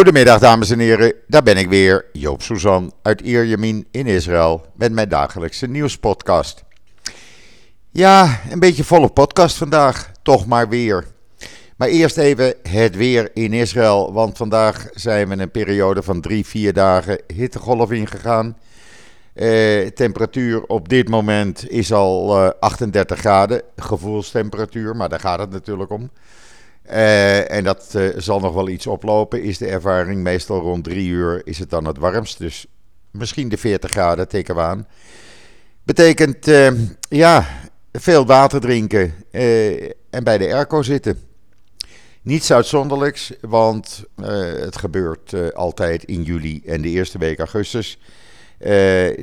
Goedemiddag dames en heren, daar ben ik weer, Joop Suzan uit Ierjemien in Israël met mijn dagelijkse nieuwspodcast. Ja, een beetje volle podcast vandaag, toch maar weer. Maar eerst even het weer in Israël, want vandaag zijn we een periode van drie, vier dagen hittegolf ingegaan. Eh, temperatuur op dit moment is al eh, 38 graden, gevoelstemperatuur, maar daar gaat het natuurlijk om. Eh, en dat eh, zal nog wel iets oplopen, is de ervaring. Meestal rond drie uur is het dan het warmst. Dus misschien de 40 graden tikken we aan. Betekent, eh, ja, veel water drinken en bij de airco zitten. Niets uitzonderlijks, want het gebeurt altijd in juli en de eerste week augustus.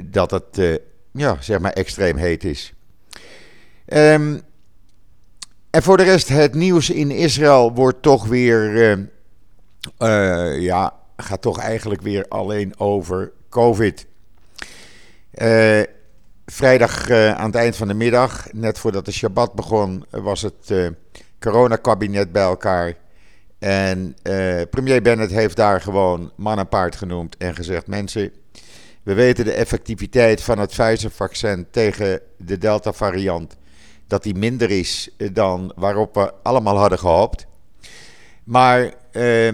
dat het, ja, zeg maar extreem heet is. Ehm en voor de rest, het nieuws in Israël wordt toch weer. eh, eh, ja, gaat toch eigenlijk weer alleen over COVID. Eh, vrijdag aan het eind van de middag, net voordat de Shabbat begon, was het coronakabinet bij elkaar. En premier Bennett heeft daar gewoon man en paard genoemd en gezegd: Mensen, we weten de effectiviteit van het Pfizer-vaccin tegen de Delta-variant dat die minder is dan waarop we allemaal hadden gehoopt. Maar eh,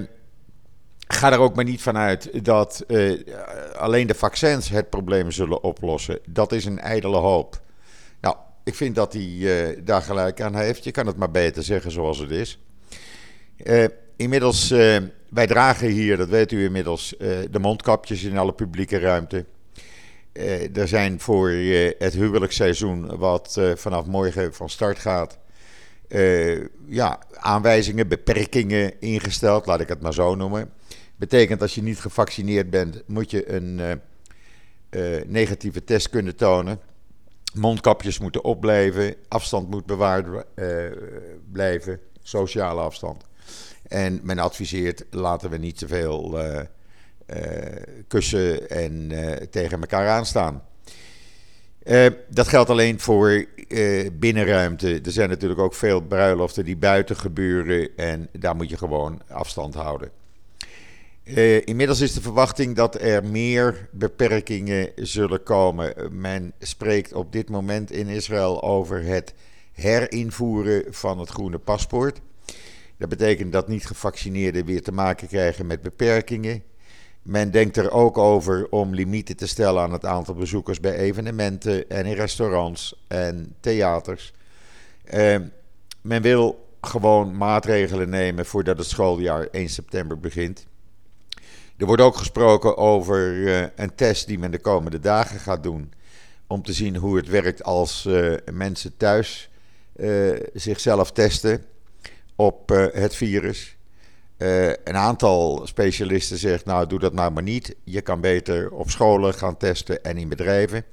ga er ook maar niet van uit dat eh, alleen de vaccins het probleem zullen oplossen. Dat is een ijdele hoop. Nou, ik vind dat hij eh, daar gelijk aan heeft. Je kan het maar beter zeggen zoals het is. Eh, inmiddels, eh, wij dragen hier, dat weet u inmiddels, eh, de mondkapjes in alle publieke ruimte. Eh, er zijn voor het huwelijksseizoen, wat eh, vanaf morgen van start gaat, eh, ja, aanwijzingen, beperkingen ingesteld, laat ik het maar zo noemen. Betekent als je niet gevaccineerd bent, moet je een negatieve test kunnen tonen. Mondkapjes moeten opblijven, afstand moet bewaard blijven, sociale afstand. En men adviseert, laten we niet te veel kussen en eh, tegen elkaar aanstaan. Eh, dat geldt alleen voor eh, binnenruimte. Er zijn natuurlijk ook veel bruiloften die buiten gebeuren en daar moet je gewoon afstand houden. Eh, inmiddels is de verwachting dat er meer beperkingen zullen komen. Men spreekt op dit moment in Israël over het herinvoeren van het groene paspoort. Dat betekent dat niet-gevaccineerden weer te maken krijgen met beperkingen. Men denkt er ook over om limieten te stellen aan het aantal bezoekers bij evenementen en in restaurants en theaters. Eh, men wil gewoon maatregelen nemen voordat het schooljaar 1 september begint. Er wordt ook gesproken over eh, een test die men de komende dagen gaat doen. Om te zien hoe het werkt als eh, mensen thuis eh, zichzelf testen op het virus. Eh, een aantal specialisten zegt, nou doe dat nou maar niet. Je kan beter op scholen gaan testen en in bedrijven.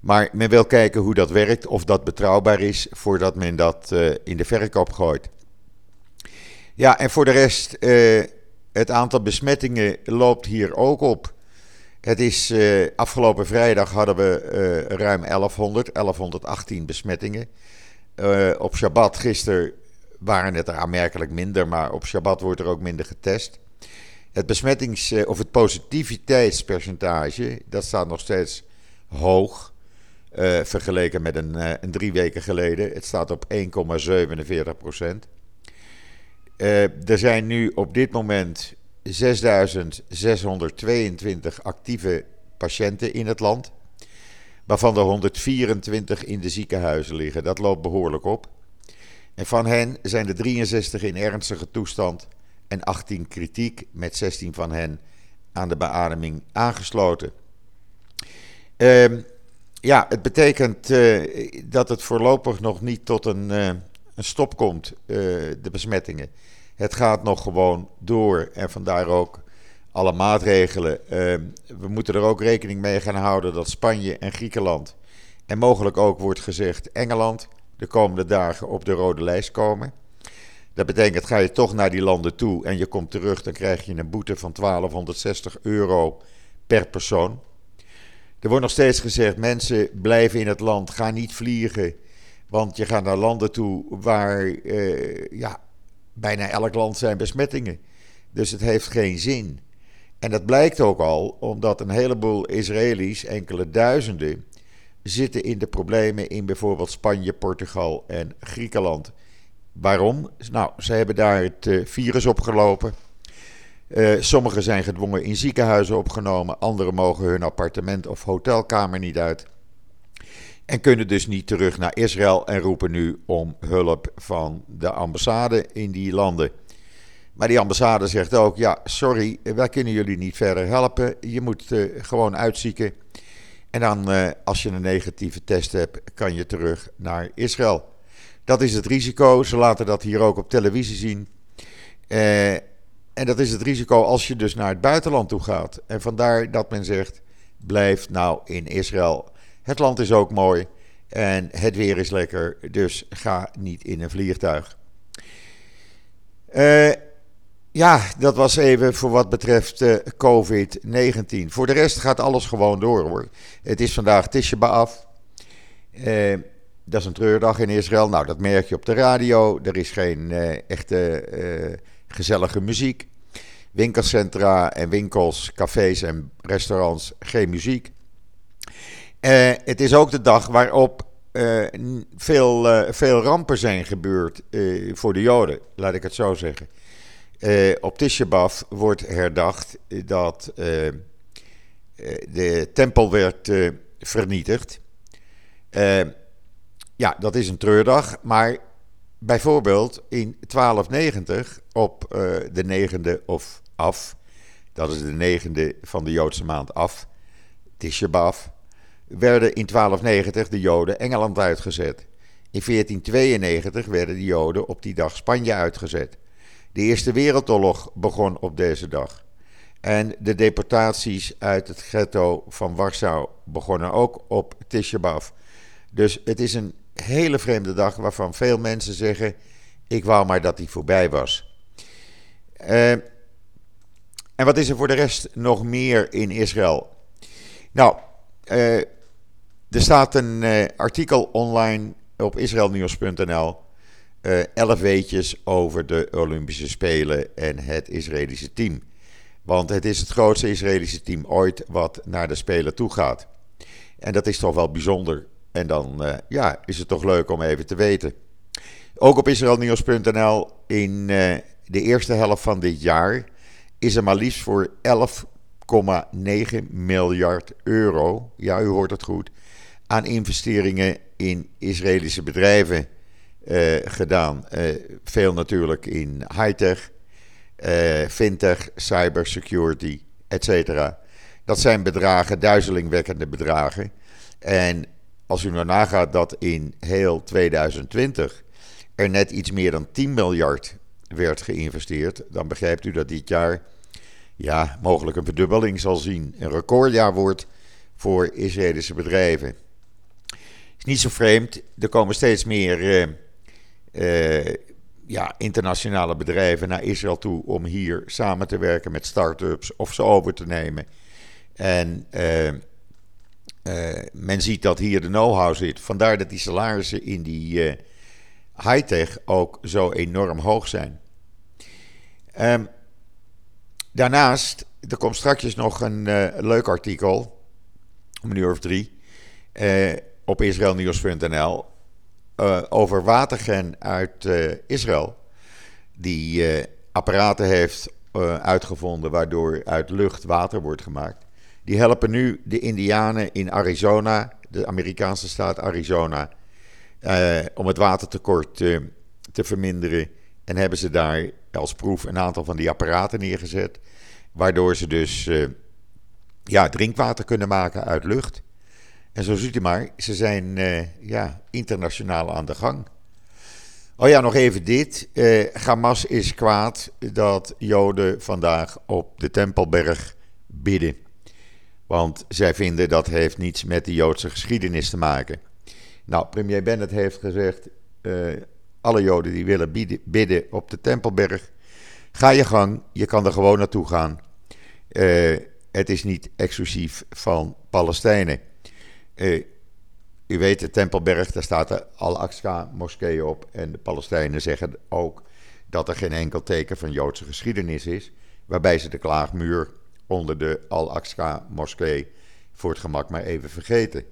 Maar men wil kijken hoe dat werkt, of dat betrouwbaar is, voordat men dat eh, in de verkoop gooit. Ja, en voor de rest, eh, het aantal besmettingen loopt hier ook op. Het is afgelopen vrijdag hadden we ruim 1100, 1118 besmettingen. Op Shabbat gisteren waren het er aanmerkelijk minder, maar op Shabbat wordt er ook minder getest. Het besmettings- eh, of het positiviteitspercentage, dat staat nog steeds hoog. eh, vergeleken met een, eh, een drie weken geleden. Het staat op 1,47 procent. Er zijn nu op dit moment 6.622 actieve patiënten in het land. Waarvan er 124 in de ziekenhuizen liggen. Dat loopt behoorlijk op. En van hen zijn er 63 in ernstige toestand en 18 kritiek, met 16 van hen aan de beademing aangesloten. Ehm, ja, het betekent eh, dat het voorlopig nog niet tot een, eh, een stop komt, eh, de besmettingen. Het gaat nog gewoon door en vandaar ook alle maatregelen. Ehm, we moeten er ook rekening mee gaan houden dat Spanje en Griekenland en mogelijk ook wordt gezegd Engeland de komende dagen op de rode lijst komen. Dat betekent, ga je toch naar die landen toe en je komt terug, dan krijg je een boete van 1260 euro per persoon. Er wordt nog steeds gezegd, mensen blijven in het land, ga niet vliegen. Want je gaat naar landen toe waar eh, ja, bijna elk land zijn besmettingen. Dus het heeft geen zin. En dat blijkt ook al omdat een heleboel Israëli's, enkele duizenden, zitten in de problemen in bijvoorbeeld Spanje, Portugal en Griekenland. Waarom? Nou, ze hebben daar het eh, virus opgelopen. Uh, sommigen zijn gedwongen in ziekenhuizen opgenomen, anderen mogen hun appartement of hotelkamer niet uit. En kunnen dus niet terug naar Israël en roepen nu om hulp van de ambassade in die landen. Maar die ambassade zegt ook: ja, sorry, wij kunnen jullie niet verder helpen. Je moet uh, gewoon uitzieken. En dan, uh, als je een negatieve test hebt, kan je terug naar Israël. Dat is het risico. Ze laten dat hier ook op televisie zien. Uh, en dat is het risico als je dus naar het buitenland toe gaat. En vandaar dat men zegt: blijf nou in Israël. Het land is ook mooi en het weer is lekker, dus ga niet in een vliegtuig. Uh, ja, dat was even voor wat betreft uh, COVID-19. Voor de rest gaat alles gewoon door hoor. Het is vandaag Tisha B'Av. Uh, dat is een treurdag in Israël. Nou, dat merk je op de radio. Er is geen echte gezellige muziek. Winkelcentra en winkels, cafés en restaurants, geen muziek. Het is ook de dag waarop veel, veel rampen zijn gebeurd voor de Joden, laat ik het zo zeggen. Op Tisha wordt herdacht dat de tempel werd vernietigd. ja, dat is een treurdag, maar bijvoorbeeld in 1290 op de negende of af. Dat is de negende van de Joodse maand af. Tisha werden in 1290 de Joden Engeland uitgezet. In 1492 werden de Joden op die dag Spanje uitgezet. De Eerste Wereldoorlog begon op deze dag. En de deportaties uit het ghetto van Warschau begonnen ook op Tisha Dus het is een hele vreemde dag waarvan veel mensen zeggen: Ik wou maar dat die voorbij was. Uh, en wat is er voor de rest nog meer in Israël? Nou, uh, er staat een uh, artikel online op israelnieuws.nl. Uh, eh, elf weetjes over de Olympische Spelen en het Israëlische team. Want het is het grootste Israëlische team ooit wat naar de Spelen toe gaat. En dat is toch wel bijzonder. En dan ja, is het toch leuk om even te weten. Ook op israelnieuws.nl in de eerste helft van dit jaar is er maar liefst voor 11,9 miljard euro, ja u hoort het goed, aan investeringen in Israëlische bedrijven gedaan. Uh, veel natuurlijk in high-tech, uh, fintech, cybersecurity, etc. Dat zijn bedragen, duizelingwekkende bedragen. En als u nou nagaat dat in heel 2020 er net iets meer dan 10 miljard werd geïnvesteerd, dan begrijpt u dat dit jaar ja, mogelijk een verdubbeling zal zien. Een recordjaar wordt voor Israëlische bedrijven. Is niet zo vreemd, er komen steeds meer uh, ja, internationale bedrijven naar Israël toe om hier samen te werken met start-ups of ze over te nemen. En uh, men ziet dat hier de know-how zit. Vandaar dat die salarissen in die high-tech ook zo enorm hoog zijn. Um, daarnaast, er komt straks nog een leuk artikel, om een uur of drie, op israelnieuws.nl uh, over watergen uit Israël. Die apparaten heeft uitgevonden waardoor uit lucht water wordt gemaakt. Die helpen nu de Indianen in Arizona, de Amerikaanse staat Arizona, om het watertekort te verminderen. En hebben ze daar als proef een aantal van die apparaten neergezet. Waardoor ze dus ja, drinkwater kunnen maken uit lucht. En zo ziet u maar, ze zijn uh, ja, internationaal aan de gang. Oh ja, nog even dit. Uh, Hamas is kwaad dat Joden vandaag op de Tempelberg bidden. Want zij vinden dat heeft niets met de Joodse geschiedenis te maken. Nou, premier Bennett heeft gezegd: alle Joden die willen bidden op de Tempelberg, ga je gang, je kan er gewoon naartoe gaan. Het is niet exclusief van Palestijnen. U weet, de Tempelberg, daar staat de Al-Aqsa-moskee op. En de Palestijnen zeggen ook dat er geen enkel teken van Joodse geschiedenis is. waarbij ze de klaagmuur onder de Al-Aqsa-moskee voor het gemak maar even vergeten.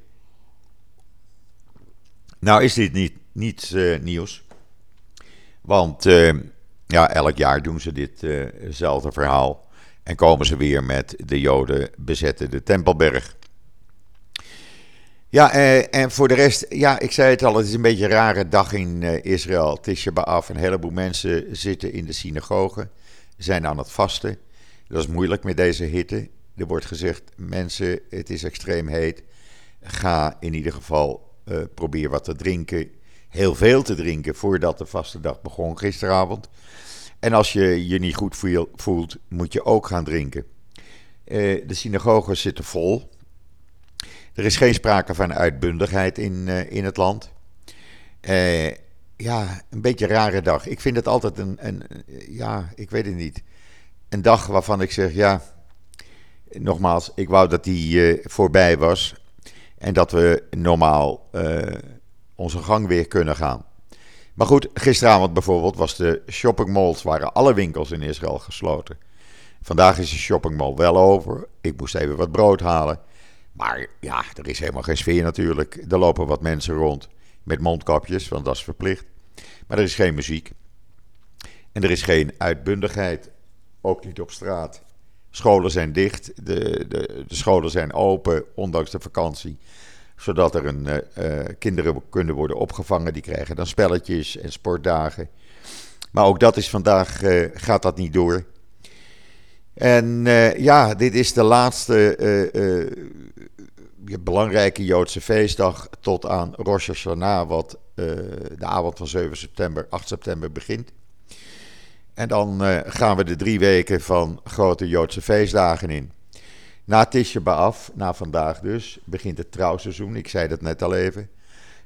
Nou is dit niet, niets uh, nieuws, want uh, ja, elk jaar doen ze ditzelfde uh verhaal en komen ze weer met de Joden bezetten de Tempelberg. Ja, eh, en voor de rest, ja, ik zei het al, het is een beetje een rare dag in uh, Israël. Tisha B'Av, een heleboel mensen zitten in de synagoge, zijn aan het vasten. Dat is moeilijk met deze hitte. Er wordt gezegd, mensen, het is extreem heet. Ga in ieder geval uh, probeer wat te drinken. Heel veel te drinken voordat de vaste dag begon gisteravond. En als je je niet goed voelt, moet je ook gaan drinken. Uh, de synagoges zitten vol. Er is geen sprake van uitbundigheid in, uh, in het land. Uh, ja, een beetje een rare dag. Ik vind het altijd een, een, ja, ik weet het niet. Een dag waarvan ik zeg, ja, nogmaals, ik wou dat die voorbij was. En dat we normaal onze gang weer kunnen gaan. Maar goed, gisteravond bijvoorbeeld was de shoppingmalls, waren alle winkels in Israël gesloten. Vandaag is de shoppingmall wel over. Ik moest even wat brood halen. Maar ja, er is helemaal geen sfeer natuurlijk. Er lopen wat mensen rond met mondkapjes, want dat is verplicht. Maar er is geen muziek. En er is geen uitbundigheid. Ook niet op straat. Scholen zijn dicht. De, de, de scholen zijn open, ondanks de vakantie zodat er een, uh, kinderen kunnen worden opgevangen. Die krijgen dan spelletjes en sportdagen. Maar ook dat is vandaag, uh, gaat dat niet door. En ja, dit is de laatste belangrijke Joodse feestdag tot aan Rosh Hashanah, wat de avond van 7 september, 8 september begint. En dan gaan we de drie weken van grote Joodse feestdagen in. Na Tisha B'Av, na vandaag dus, begint het trouwseizoen. Ik zei dat net al even.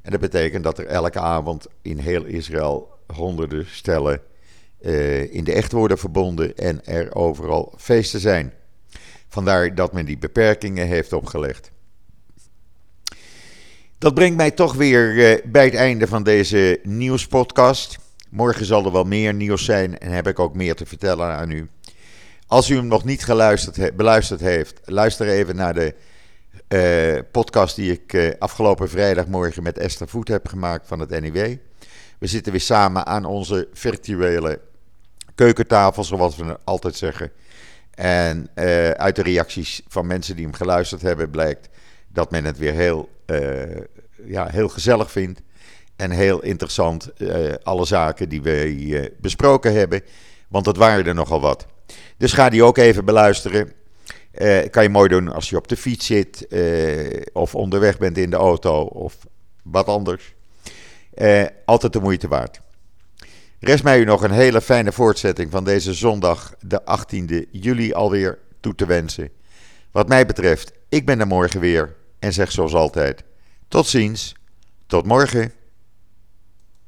En dat betekent dat er elke avond in heel Israël honderden stellen uh, in de echt worden verbonden en er overal feesten zijn. Vandaar dat men die beperkingen heeft opgelegd. Dat brengt mij toch weer uh, bij het einde van deze nieuwspodcast. Morgen zal er wel meer nieuws zijn en heb ik ook meer te vertellen aan u. Als u hem nog niet geluisterd beluisterd heeft, luister even naar de uh, podcast die ik afgelopen vrijdagmorgen met Esther Voet heb gemaakt van het NIW. We zitten weer samen aan onze virtuele keukentafel, zoals we altijd zeggen. En uh, uit de reacties van mensen die hem geluisterd hebben blijkt dat men het weer heel, ja, heel gezellig vindt. En heel interessant, alle zaken die we besproken hebben. Want het waren er nogal wat. Dus ga die ook even beluisteren. Kan je mooi doen als je op de fiets zit of onderweg bent in de auto of wat anders. Altijd de moeite waard. Rest mij u nog een hele fijne voortzetting van deze zondag, de 18e juli alweer, toe te wensen. Wat mij betreft, ik ben er morgen weer en zeg zoals altijd: tot ziens, tot morgen.